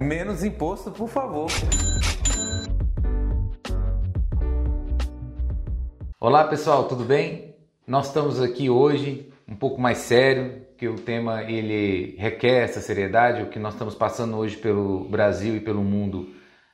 Menos imposto, por favor. Olá pessoal, tudo bem? Nós estamos aqui hoje um pouco mais sério, que o tema ele requer essa seriedade, o que nós estamos passando hoje pelo Brasil e pelo mundo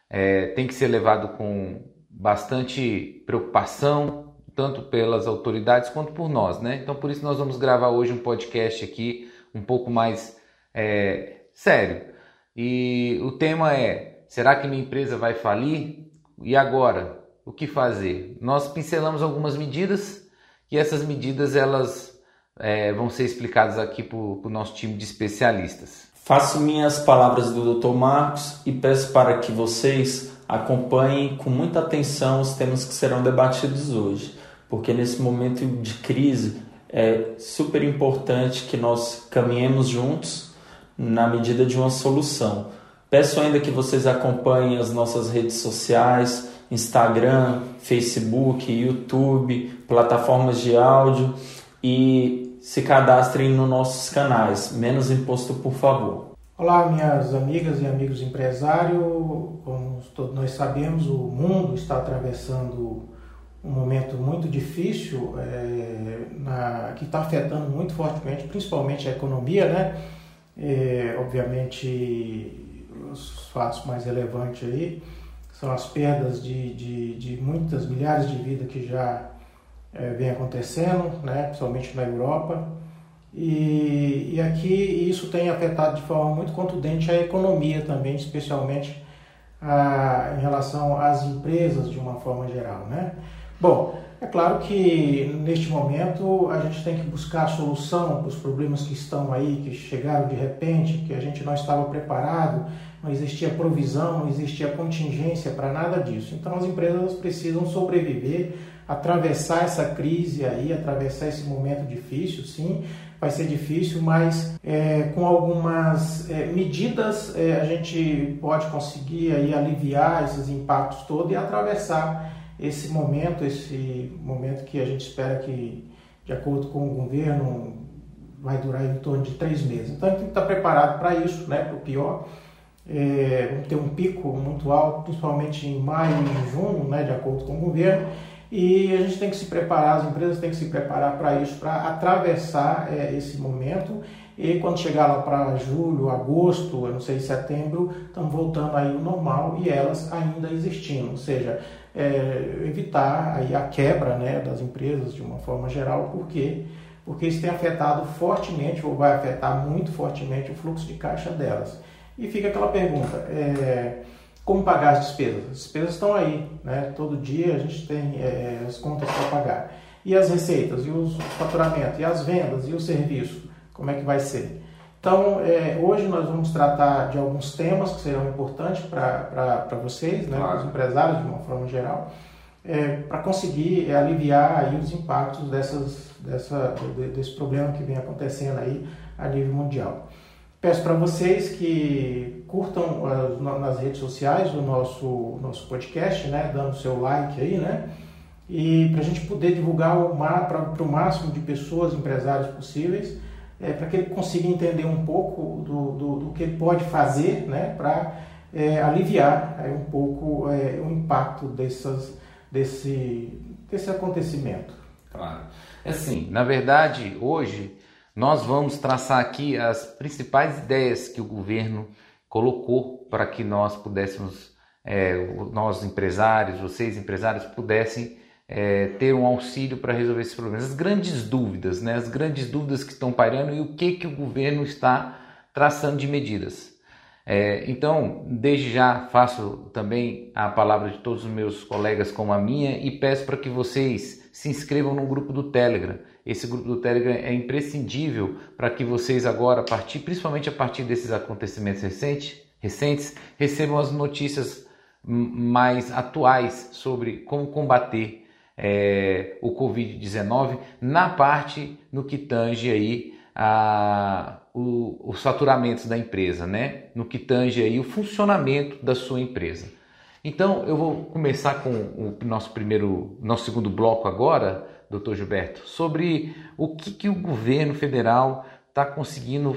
é, tem que ser levado com bastante preocupação, tanto pelas autoridades quanto por nós, né? Então por isso nós vamos gravar hoje um podcast aqui um pouco mais é, sério. E o tema é: será que minha empresa vai falir? E agora? O que fazer? Nós pincelamos algumas medidas e essas medidas elas é, vão ser explicadas aqui para o nosso time de especialistas. Faço minhas palavras do Dr. Marcos e peço para que vocês acompanhem com muita atenção os temas que serão debatidos hoje, porque nesse momento de crise é super importante que nós caminhemos juntos na medida de uma solução. Peço ainda que vocês acompanhem as nossas redes sociais, Instagram, Facebook, YouTube, plataformas de áudio e se cadastrem nos nossos canais. Menos imposto, por favor. Olá, minhas amigas e amigos empresários. Como todos nós sabemos, o mundo está atravessando um momento muito difícil é, na, que está afetando muito fortemente, principalmente a economia, né? É, obviamente, os fatos mais relevantes aí são as perdas de, de, de muitas milhares de vidas que já é, vem acontecendo, né? Principalmente na Europa e, e aqui isso tem afetado de forma muito contundente a economia também, especialmente a, em relação às empresas de uma forma geral. Né? Bom, é claro que neste momento a gente tem que buscar solução para os problemas que estão aí, que chegaram de repente, que a gente não estava preparado, não existia provisão, não existia contingência para nada disso. Então as empresas precisam sobreviver, atravessar essa crise aí, atravessar esse momento difícil, sim, vai ser difícil, mas é, com algumas é, medidas é, a gente pode conseguir aí aliviar esses impactos todos e atravessar esse momento, esse momento que a gente espera que, de acordo com o governo, vai durar em torno de três meses. Então a gente tem que estar preparado para isso, né, para o pior. É, vamos ter um pico muito alto, principalmente em maio e junho, né, de acordo com o governo e a gente tem que se preparar, as empresas têm que se preparar para isso, para atravessar é, esse momento. E quando chegar lá para julho, agosto, eu não sei, setembro, estamos voltando aí ao normal e elas ainda existindo. Ou seja, é, evitar aí a quebra né, das empresas de uma forma geral, porque porque isso tem afetado fortemente, ou vai afetar muito fortemente o fluxo de caixa delas. E fica aquela pergunta, é, como pagar as despesas? As despesas estão aí, né? Todo dia a gente tem é, as contas para pagar. E as receitas, e os faturamentos, e as vendas, e o serviço, como é que vai ser? Então, é, hoje nós vamos tratar de alguns temas que serão importantes para vocês, né, claro. para os empresários de uma forma geral, é, para conseguir é, aliviar aí os impactos dessas, dessa, desse problema que vem acontecendo aí a nível mundial. Peço para vocês que curtam uh, nas redes sociais o nosso, nosso podcast, né? Dando seu like aí, né? E para a gente poder divulgar para o máximo de pessoas, empresários possíveis, é, para que ele consiga entender um pouco do, do, do que ele pode fazer, né? Para é, aliviar é, um pouco é, o impacto dessas, desse, desse acontecimento. Claro. É assim, na verdade, hoje nós vamos traçar aqui as principais ideias que o governo colocou para que nós pudéssemos, é, nós empresários, vocês empresários, pudessem é, ter um auxílio para resolver esses problemas. As grandes dúvidas, né? as grandes dúvidas que estão pairando e o que, que o governo está traçando de medidas. É, então, desde já faço também a palavra de todos os meus colegas como a minha e peço para que vocês se inscrevam no grupo do Telegram. Esse grupo do Telegram é imprescindível para que vocês agora, a partir, principalmente a partir desses acontecimentos recentes, recentes, recebam as notícias mais atuais sobre como combater é, o Covid-19 na parte no que tange aí a, o, os faturamentos da empresa, né? no que tange aí o funcionamento da sua empresa. Então eu vou começar com o nosso primeiro, nosso segundo bloco agora, doutor Gilberto, sobre o que, que o governo federal está conseguindo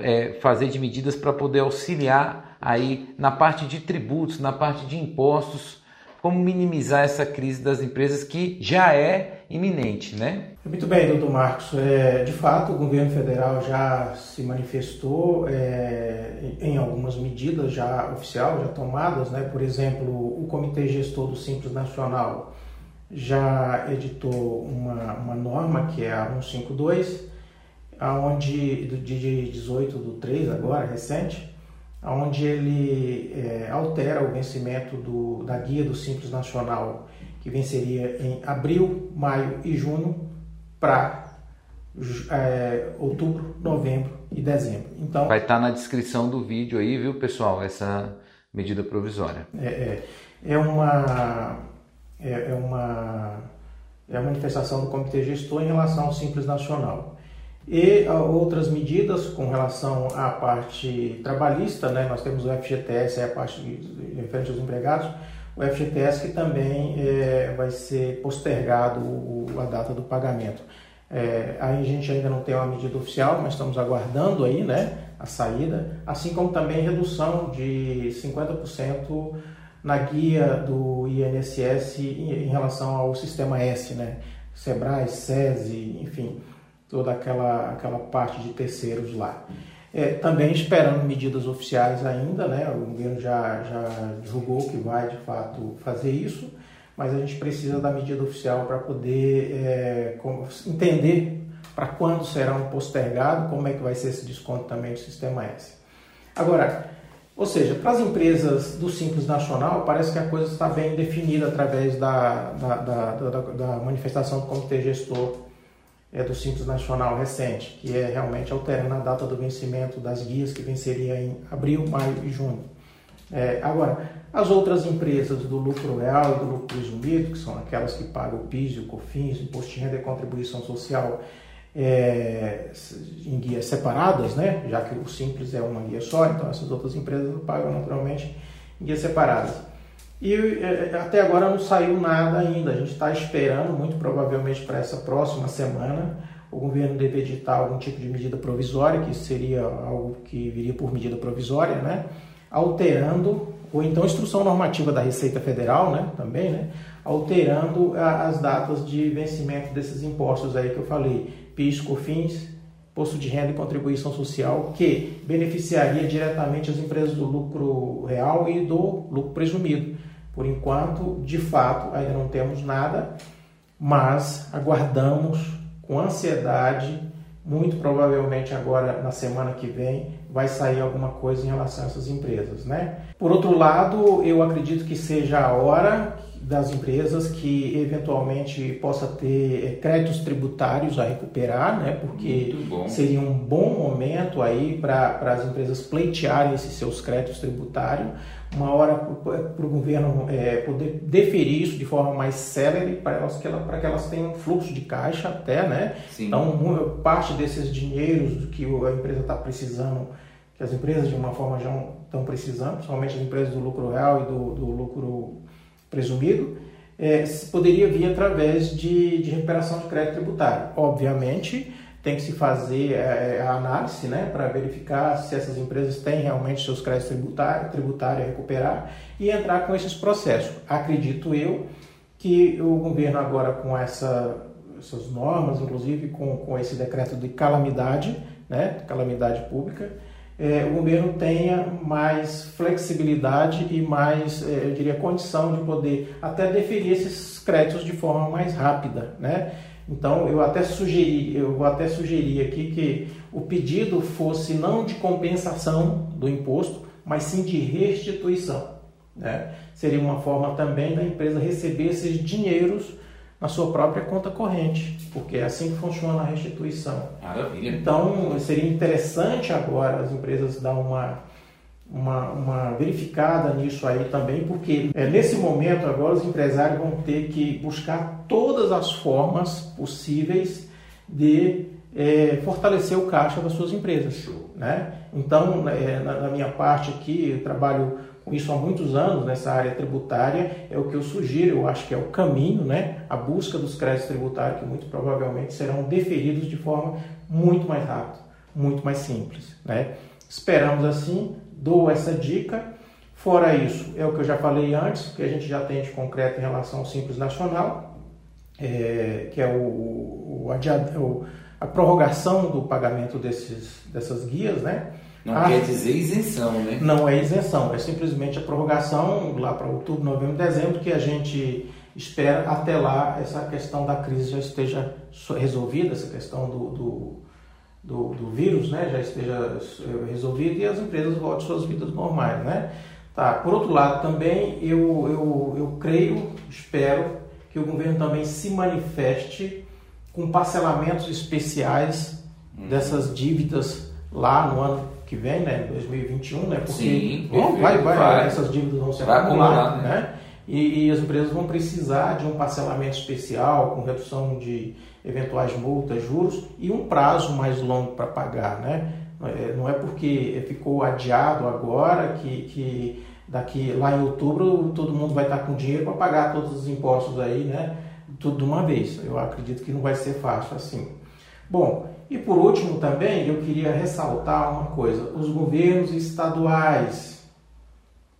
é, fazer de medidas para poder auxiliar aí na parte de tributos, na parte de impostos, como minimizar essa crise das empresas que já é iminente, né? Muito bem, doutor Marcos. É, de fato, o governo federal já se manifestou é, em algumas medidas já oficiais, já tomadas, né? Por exemplo, o Comitê Gestor do Simples Nacional já editou uma, uma norma que é a 152, aonde de 18 do 3 agora, recente, onde ele é, altera o vencimento do, da guia do Simples Nacional, que venceria em abril, maio e junho, para é, outubro, novembro e dezembro. Então vai estar tá na descrição do vídeo aí, viu, pessoal? Essa medida provisória. É, é, é uma é, é uma é a manifestação do Comitê Gestor em relação ao Simples Nacional. E outras medidas com relação à parte trabalhista, né? nós temos o FGTS, é a parte referente aos empregados, o FGTS que também é, vai ser postergado a data do pagamento. É, a gente ainda não tem uma medida oficial, mas estamos aguardando aí né, a saída, assim como também redução de 50% na guia do INSS em, em relação ao sistema S, né? Sebrae, SESI, enfim toda aquela, aquela parte de terceiros lá. É, também esperando medidas oficiais ainda, né? o governo já, já divulgou que vai de fato fazer isso, mas a gente precisa da medida oficial para poder é, entender para quando serão postergado, como é que vai ser esse desconto também do Sistema S. Agora, ou seja, para as empresas do Simples Nacional, parece que a coisa está bem definida através da, da, da, da, da manifestação do Comitê Gestor é, do Simples Nacional recente, que é realmente alterando a data do vencimento das guias, que venceria em abril, maio e junho. É, agora, as outras empresas do lucro real e do lucro presumido, que são aquelas que pagam o PIS, o COFINS, Imposto de Renda e Contribuição Social é, em guias separadas, né? já que o Simples é uma guia só, então essas outras empresas pagam naturalmente em guias separadas. E é, até agora não saiu nada ainda. A gente está esperando, muito provavelmente para essa próxima semana, o governo deve editar algum tipo de medida provisória, que seria algo que viria por medida provisória, né? alterando, ou então instrução normativa da Receita Federal, né? também, né? alterando as datas de vencimento desses impostos aí que eu falei, PIS, COFINS, Imposto de Renda e Contribuição Social, que beneficiaria diretamente as empresas do lucro real e do lucro presumido. Por enquanto, de fato, ainda não temos nada, mas aguardamos com ansiedade. Muito provavelmente agora na semana que vem vai sair alguma coisa em relação a essas empresas, né? Por outro lado, eu acredito que seja a hora das empresas que eventualmente possa ter eh, créditos tributários a recuperar, né? Porque seria um bom momento aí para as empresas pleitearem esses seus créditos tributários uma hora para o governo é, poder deferir isso de forma mais célere para elas que, ela, que elas tenham um fluxo de caixa até, né? Sim. Então, parte desses dinheiros que a empresa está precisando, que as empresas de uma forma já estão precisando, principalmente as empresas do lucro real e do, do lucro presumido, é, poderia vir através de, de recuperação de crédito tributário. Obviamente, tem que se fazer é, é, a análise né, para verificar se essas empresas têm realmente seus créditos tributários, tributários a recuperar e entrar com esses processos. Acredito eu que o governo agora com essa, essas normas, inclusive com, com esse decreto de calamidade, né, calamidade pública, é, o governo tenha mais flexibilidade e mais, eu diria, condição de poder até deferir esses créditos de forma mais rápida, né? Então, eu até sugeri, eu vou até sugerir aqui que o pedido fosse não de compensação do imposto, mas sim de restituição. Né? Seria uma forma também da empresa receber esses dinheiros na sua própria conta corrente, porque é assim que funciona a restituição. Maravilha. Então, seria interessante agora as empresas dar uma uma, uma, verificada nisso aí também, porque é, nesse momento agora os empresários vão ter que buscar todas as formas possíveis de é, fortalecer o caixa das suas empresas. Né? Então, é, na, na, minha parte aqui, eu trabalho com isso há muitos anos nessa área tributária, é o que eu sugiro, eu acho que é o caminho, né? a busca dos créditos tributários que muito provavelmente serão deferidos de forma muito mais rápida muito mais simples. Né? Esperamos assim, dou essa dica. Fora isso, é o que eu já falei antes, que a gente já tem de concreto em relação ao Simples Nacional, é, que é o, o, o, a prorrogação do pagamento desses, dessas guias, né? Não a, quer dizer isenção, né? Não é isenção, é simplesmente a prorrogação lá para outubro, novembro, dezembro, que a gente espera até lá essa questão da crise já esteja resolvida, essa questão do, do, do, do vírus né, já esteja eh, resolvida e as empresas voltem suas vidas normais. Né? Tá, por outro lado, também eu, eu, eu creio, espero que o governo também se manifeste com parcelamentos especiais uhum. dessas dívidas lá no ano que vem, né, 2021, né, porque Sim, bom, vai, vai, vai, essas dívidas vão se acumular, né? né? E, e, as empresas vão precisar de um parcelamento especial com redução de eventuais multas, juros e um prazo mais longo para pagar, né? Não é, é porque ficou adiado agora que, que daqui lá em outubro todo mundo vai estar com dinheiro para pagar todos os impostos aí, né? Tudo de uma vez. Eu acredito que não vai ser fácil assim. Bom, e por último também eu queria ressaltar uma coisa: os governos estaduais.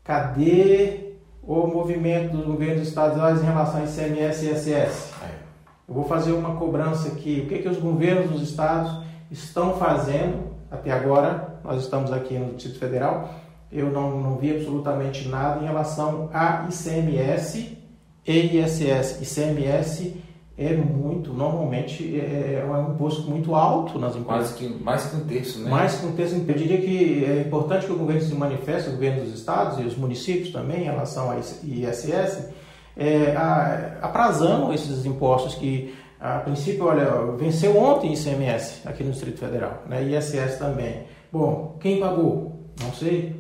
Cadê o movimento dos governos estaduais em relação a ICMS e ISS? Eu vou fazer uma cobrança aqui. O que, que os governos dos estados estão fazendo até agora? Nós estamos aqui no Distrito Federal. Eu não, não vi absolutamente nada em relação a ICMS e ISS. ICMS é muito, normalmente é, é um imposto muito alto nas empresas. Quase que, mais que um terço, né? Mais que um terço. Eu diria que é importante que o governo se manifeste, o governo dos estados e os municípios também, em relação a ISS, é, aprazando esses impostos que, a princípio, olha, venceu ontem ICMS aqui no Distrito Federal, né? ISS também. Bom, quem pagou? Não sei.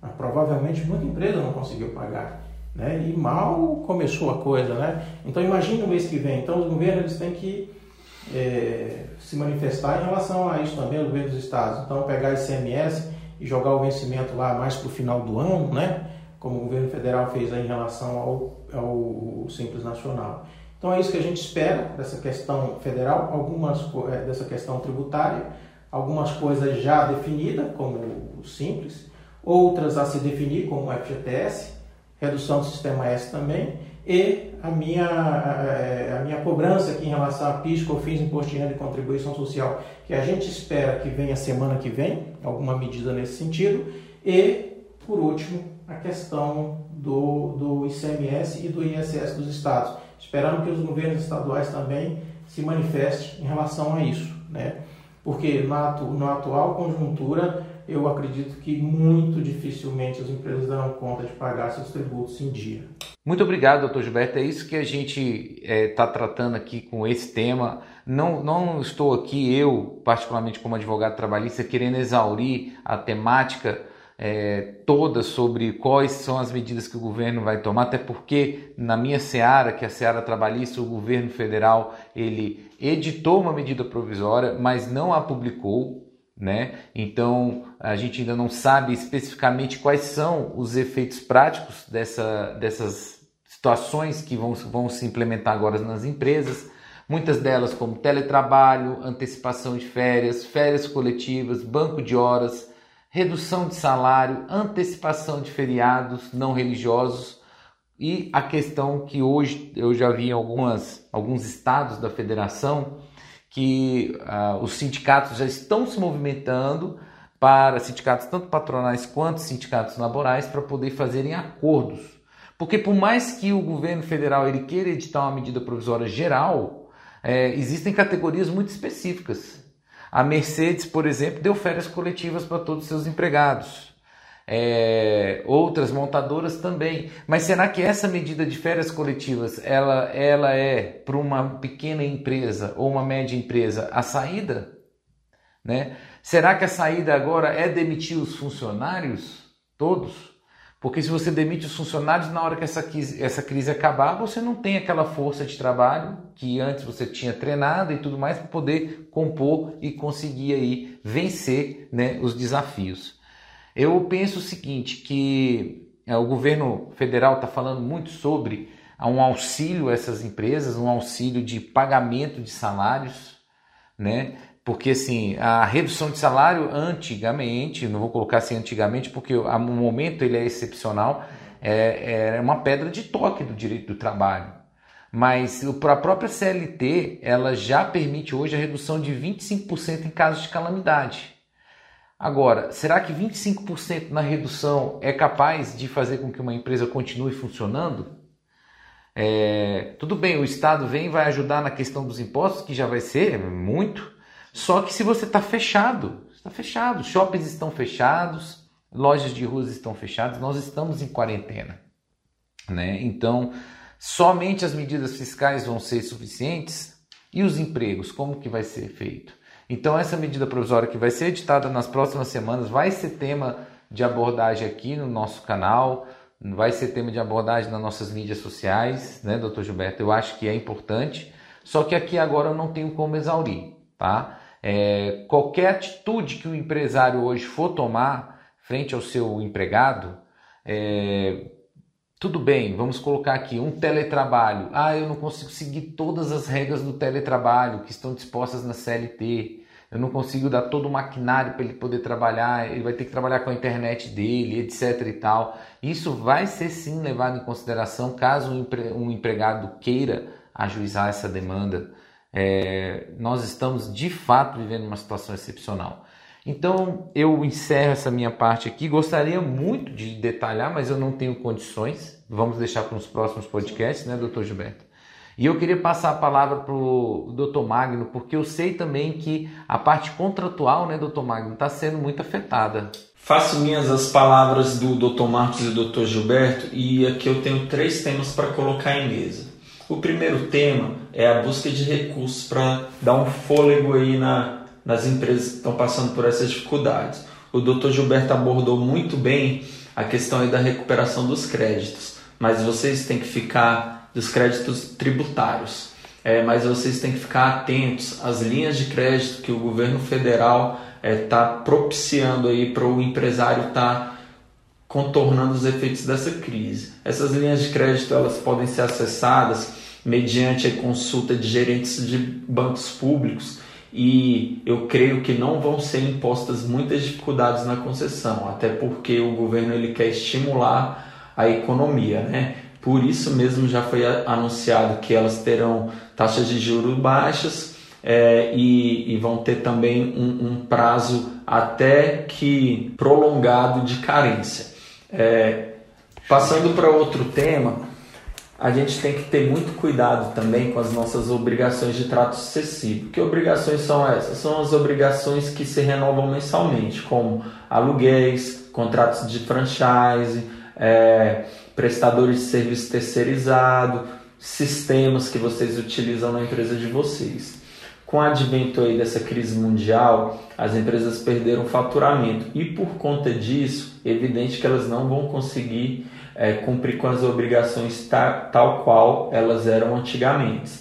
Mas, provavelmente muita empresa não conseguiu pagar. Né? E mal começou a coisa, né? Então imagine o mês que vem. Então os governos eles têm que é, se manifestar em relação a isso também, os governos dos estados. Então pegar ICMS e jogar o vencimento lá mais para o final do ano, né? Como o governo federal fez em relação ao, ao Simples Nacional. Então é isso que a gente espera dessa questão federal, algumas é, dessa questão tributária, algumas coisas já definidas, como o Simples, outras a se definir, como o FGTS, redução do sistema S também, e a minha, a, a minha cobrança aqui em relação a PIS, COFINS, Imposto de Renda e Contribuição Social, que a gente espera que venha semana que vem, alguma medida nesse sentido, e, por último, a questão do, do ICMS e do ISS dos estados, esperando que os governos estaduais também se manifestem em relação a isso, né? porque na, na atual conjuntura eu acredito que muito dificilmente as empresas darão conta de pagar seus tributos em dia. Muito obrigado, doutor Gilberto. É isso que a gente está é, tá tratando aqui com esse tema. Não, não estou aqui, eu, particularmente como advogado trabalhista, querendo exaurir a temática é, toda sobre quais são as medidas que o governo vai tomar, até porque na minha seara, que é a seara trabalhista, o governo federal ele editou uma medida provisória, mas não a publicou, né? Então a gente ainda não sabe especificamente quais são os efeitos práticos dessa, dessas situações que vão, vão se implementar agora nas empresas. Muitas delas, como teletrabalho, antecipação de férias, férias coletivas, banco de horas, redução de salário, antecipação de feriados não religiosos e a questão que hoje eu já vi em algumas, alguns estados da federação que uh, os sindicatos já estão se movimentando para sindicatos tanto patronais quanto sindicatos laborais para poder fazerem acordos. Porque por mais que o governo federal ele queira editar uma medida provisória geral, é, existem categorias muito específicas. A Mercedes, por exemplo, deu férias coletivas para todos os seus empregados é, outras montadoras também. Mas será que essa medida de férias coletivas ela, ela é para uma pequena empresa ou uma média empresa a saída? Né? Será que a saída agora é demitir os funcionários todos? Porque se você demite os funcionários na hora que essa crise, essa crise acabar, você não tem aquela força de trabalho que antes você tinha treinado e tudo mais para poder compor e conseguir aí vencer né, os desafios. Eu penso o seguinte, que é, o governo federal está falando muito sobre um auxílio a essas empresas, um auxílio de pagamento de salários, né? Porque assim, a redução de salário antigamente, não vou colocar assim antigamente, porque o momento ele é excepcional, é, é uma pedra de toque do direito do trabalho. Mas a própria CLT, ela já permite hoje a redução de 25% em casos de calamidade. Agora, será que 25% na redução é capaz de fazer com que uma empresa continue funcionando? É, tudo bem, o Estado vem e vai ajudar na questão dos impostos, que já vai ser muito, só que se você está fechado, está fechado, shoppings estão fechados, lojas de ruas estão fechadas, nós estamos em quarentena. Né? Então, somente as medidas fiscais vão ser suficientes e os empregos, como que vai ser feito? Então, essa medida provisória que vai ser editada nas próximas semanas vai ser tema de abordagem aqui no nosso canal, vai ser tema de abordagem nas nossas mídias sociais, né, doutor Gilberto? Eu acho que é importante, só que aqui agora eu não tenho como exaurir, tá? É, qualquer atitude que o empresário hoje for tomar frente ao seu empregado, é, tudo bem, vamos colocar aqui um teletrabalho. Ah, eu não consigo seguir todas as regras do teletrabalho que estão dispostas na CLT. Eu não consigo dar todo o maquinário para ele poder trabalhar, ele vai ter que trabalhar com a internet dele, etc e tal. Isso vai ser sim levado em consideração caso um empregado queira ajuizar essa demanda é, nós estamos de fato vivendo uma situação excepcional. Então eu encerro essa minha parte aqui. Gostaria muito de detalhar, mas eu não tenho condições. Vamos deixar para os próximos podcasts, né, doutor Gilberto? E eu queria passar a palavra para o doutor Magno, porque eu sei também que a parte contratual, né, doutor Magno, está sendo muito afetada. Faço minhas as palavras do doutor Marcos e do doutor Gilberto, e aqui eu tenho três temas para colocar em mesa. O primeiro tema é a busca de recursos para dar um fôlego aí na, nas empresas que estão passando por essas dificuldades. O Dr. Gilberto abordou muito bem a questão aí da recuperação dos créditos, mas vocês têm que ficar dos créditos tributários. É, mas vocês têm que ficar atentos às linhas de crédito que o governo federal está é, tá propiciando aí para o empresário estar tá contornando os efeitos dessa crise. Essas linhas de crédito elas podem ser acessadas mediante a consulta de gerentes de bancos públicos e eu creio que não vão ser impostas muitas dificuldades na concessão, até porque o governo ele quer estimular a economia, né? Por isso mesmo já foi anunciado que elas terão taxas de juros baixas é, e, e, vão ter também um, um prazo até que prolongado de carência. É, passando para outro tema, a gente tem que ter muito cuidado também com as nossas obrigações de trato sucessivo. Que obrigações são essas? São as obrigações que se renovam mensalmente, como aluguéis, contratos de franchise, é, prestadores de serviço terceirizado, sistemas que vocês utilizam na empresa de vocês com o advento aí dessa crise mundial, as empresas perderam faturamento e por conta disso, é evidente que elas não vão conseguir é, cumprir com as obrigações ta, tal qual elas eram antigamente.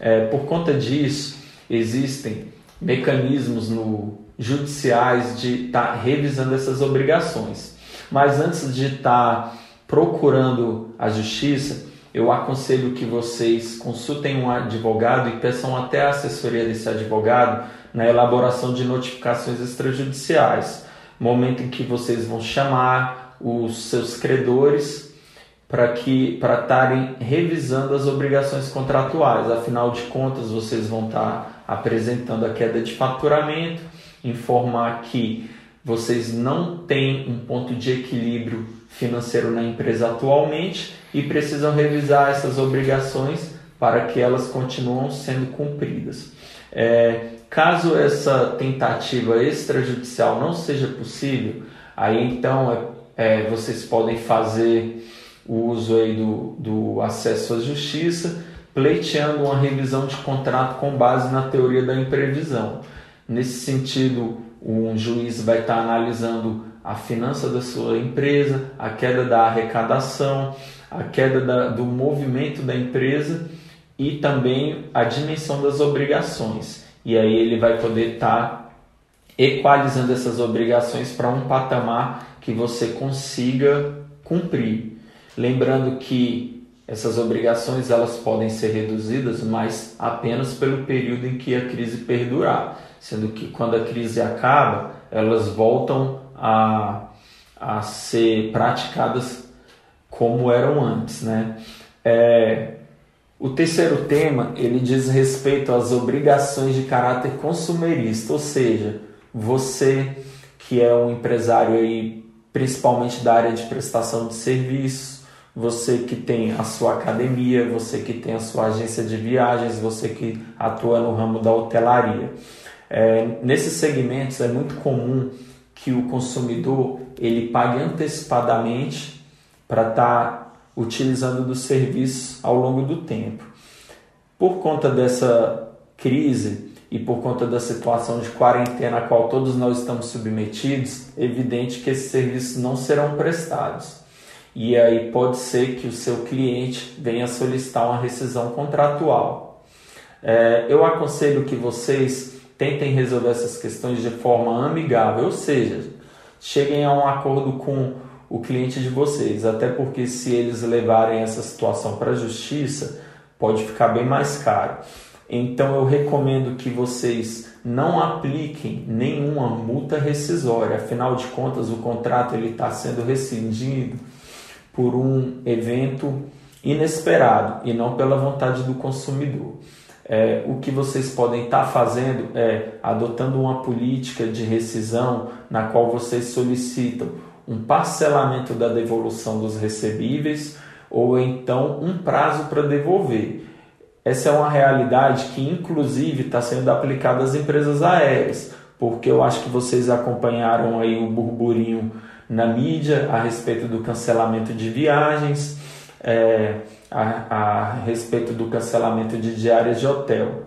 É, por conta disso, existem mecanismos no judiciais de estar tá revisando essas obrigações. Mas antes de estar tá procurando a justiça, eu aconselho que vocês consultem um advogado e peçam até a assessoria desse advogado na elaboração de notificações extrajudiciais, momento em que vocês vão chamar os seus credores para que para estarem revisando as obrigações contratuais. Afinal de contas, vocês vão estar apresentando a queda de faturamento, informar que vocês não têm um ponto de equilíbrio financeiro na empresa atualmente e precisam revisar essas obrigações para que elas continuem sendo cumpridas. É, caso essa tentativa extrajudicial não seja possível, aí então é, é, vocês podem fazer o uso aí do, do acesso à justiça, pleiteando uma revisão de contrato com base na teoria da imprevisão. Nesse sentido, um juiz vai estar analisando a finança da sua empresa, a queda da arrecadação, a queda da, do movimento da empresa e também a dimensão das obrigações. E aí ele vai poder estar equalizando essas obrigações para um patamar que você consiga cumprir. Lembrando que essas obrigações elas podem ser reduzidas, mas apenas pelo período em que a crise perdurar. sendo que quando a crise acaba, elas voltam a, a ser praticadas como eram antes, né? É, o terceiro tema ele diz respeito às obrigações de caráter consumerista, ou seja, você que é um empresário aí, principalmente da área de prestação de serviços, você que tem a sua academia, você que tem a sua agência de viagens, você que atua no ramo da hotelaria. É, nesses segmentos é muito comum que o consumidor ele pague antecipadamente para estar tá utilizando do serviço ao longo do tempo. Por conta dessa crise e por conta da situação de quarentena a qual todos nós estamos submetidos, é evidente que esses serviços não serão prestados. E aí pode ser que o seu cliente venha solicitar uma rescisão contratual. É, eu aconselho que vocês tentem resolver essas questões de forma amigável, ou seja, cheguem a um acordo com o cliente de vocês, até porque se eles levarem essa situação para a justiça, pode ficar bem mais caro. Então eu recomendo que vocês não apliquem nenhuma multa rescisória, afinal de contas o contrato ele está sendo rescindido por um evento inesperado e não pela vontade do consumidor. É, o que vocês podem estar tá fazendo é adotando uma política de rescisão na qual vocês solicitam um parcelamento da devolução dos recebíveis ou então um prazo para devolver. Essa é uma realidade que, inclusive, está sendo aplicada às empresas aéreas, porque eu acho que vocês acompanharam aí o burburinho na mídia a respeito do cancelamento de viagens, é, a, a respeito do cancelamento de diárias de hotel.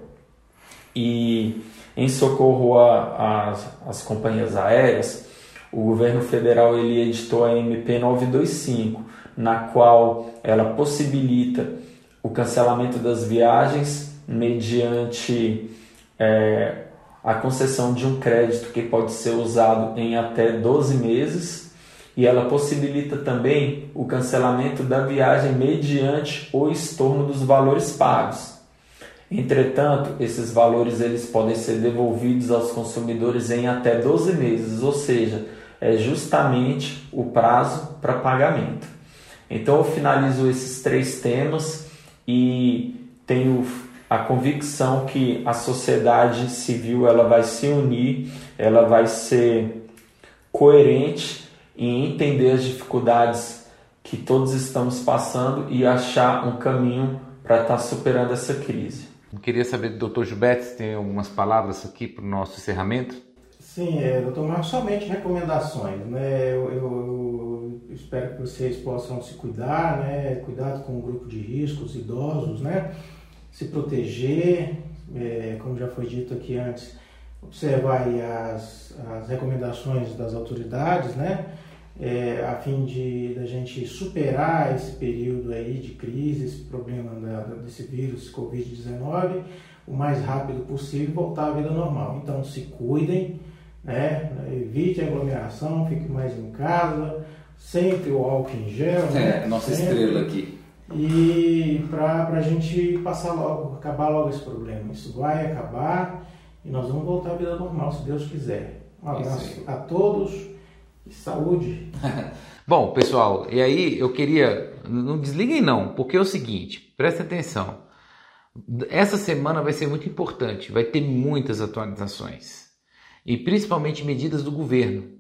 E em socorro às companhias aéreas, o governo federal ele editou a MP 925, na qual ela possibilita o cancelamento das viagens mediante é, a concessão de um crédito que pode ser usado em até 12 meses e ela possibilita também o cancelamento da viagem mediante o estorno dos valores pagos. Entretanto, esses valores eles podem ser devolvidos aos consumidores em até 12 meses, ou seja, é justamente o prazo para pagamento. Então eu finalizo esses três temas e tenho a convicção que a sociedade civil ela vai se unir, ela vai ser coerente em entender as dificuldades que todos estamos passando e achar um caminho para estar tá superando essa crise. Eu queria saber do Dr. Gilberto se tem algumas palavras aqui para o nosso encerramento. Sim, é, doutor Marcos, somente recomendações. Né? Eu, eu, eu, espero que vocês possam se cuidar, né? cuidado com o grupo de riscos, idosos, né? se proteger, é, como já foi dito aqui antes, observar as, as recomendações das autoridades, né? é, a fim de da gente superar esse período aí de crise, esse problema da, desse vírus Covid-19 o mais rápido possível e voltar à vida normal. Então se cuidem, né? evite a aglomeração, fique mais em casa, sempre o álcool em gel. Né? É, nossa sempre. estrela aqui. E para a gente passar logo, acabar logo esse problema. Isso vai acabar e nós vamos voltar à vida normal, se Deus quiser. Um abraço a todos saúde. Bom, pessoal, e aí eu queria. Não desliguem não, porque é o seguinte, presta atenção. Essa semana vai ser muito importante, vai ter muitas atualizações. E principalmente medidas do governo.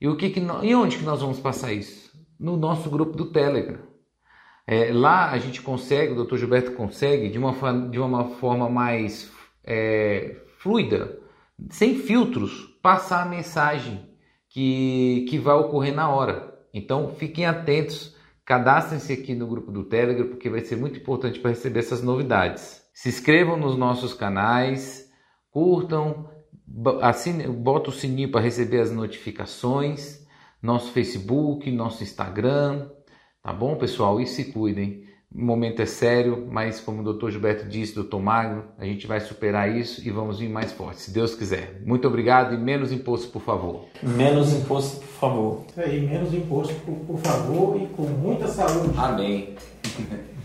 E, o que que e onde que nós vamos passar isso? No nosso grupo do Telegram. É, lá a gente consegue, o Dr. Gilberto consegue, de uma, de uma forma mais é, fluida, sem filtros, passar a mensagem que, que vai ocorrer na hora. Então fiquem atentos, cadastrem-se aqui no grupo do Telegram, porque vai ser muito importante para receber essas novidades. Se inscrevam nos nossos canais, curtam, assine, bota o sininho para receber as notificações, nosso Facebook, nosso Instagram, tá bom, pessoal? E se cuidem. O momento é sério, mas como o Dr. Gilberto disse, Dr. Magno, a gente vai superar isso e vamos vir mais forte, se Deus quiser. Muito obrigado e menos imposto, por favor. Menos imposto, por favor. É, e menos imposto, por, por favor, e com muita saúde. Amém.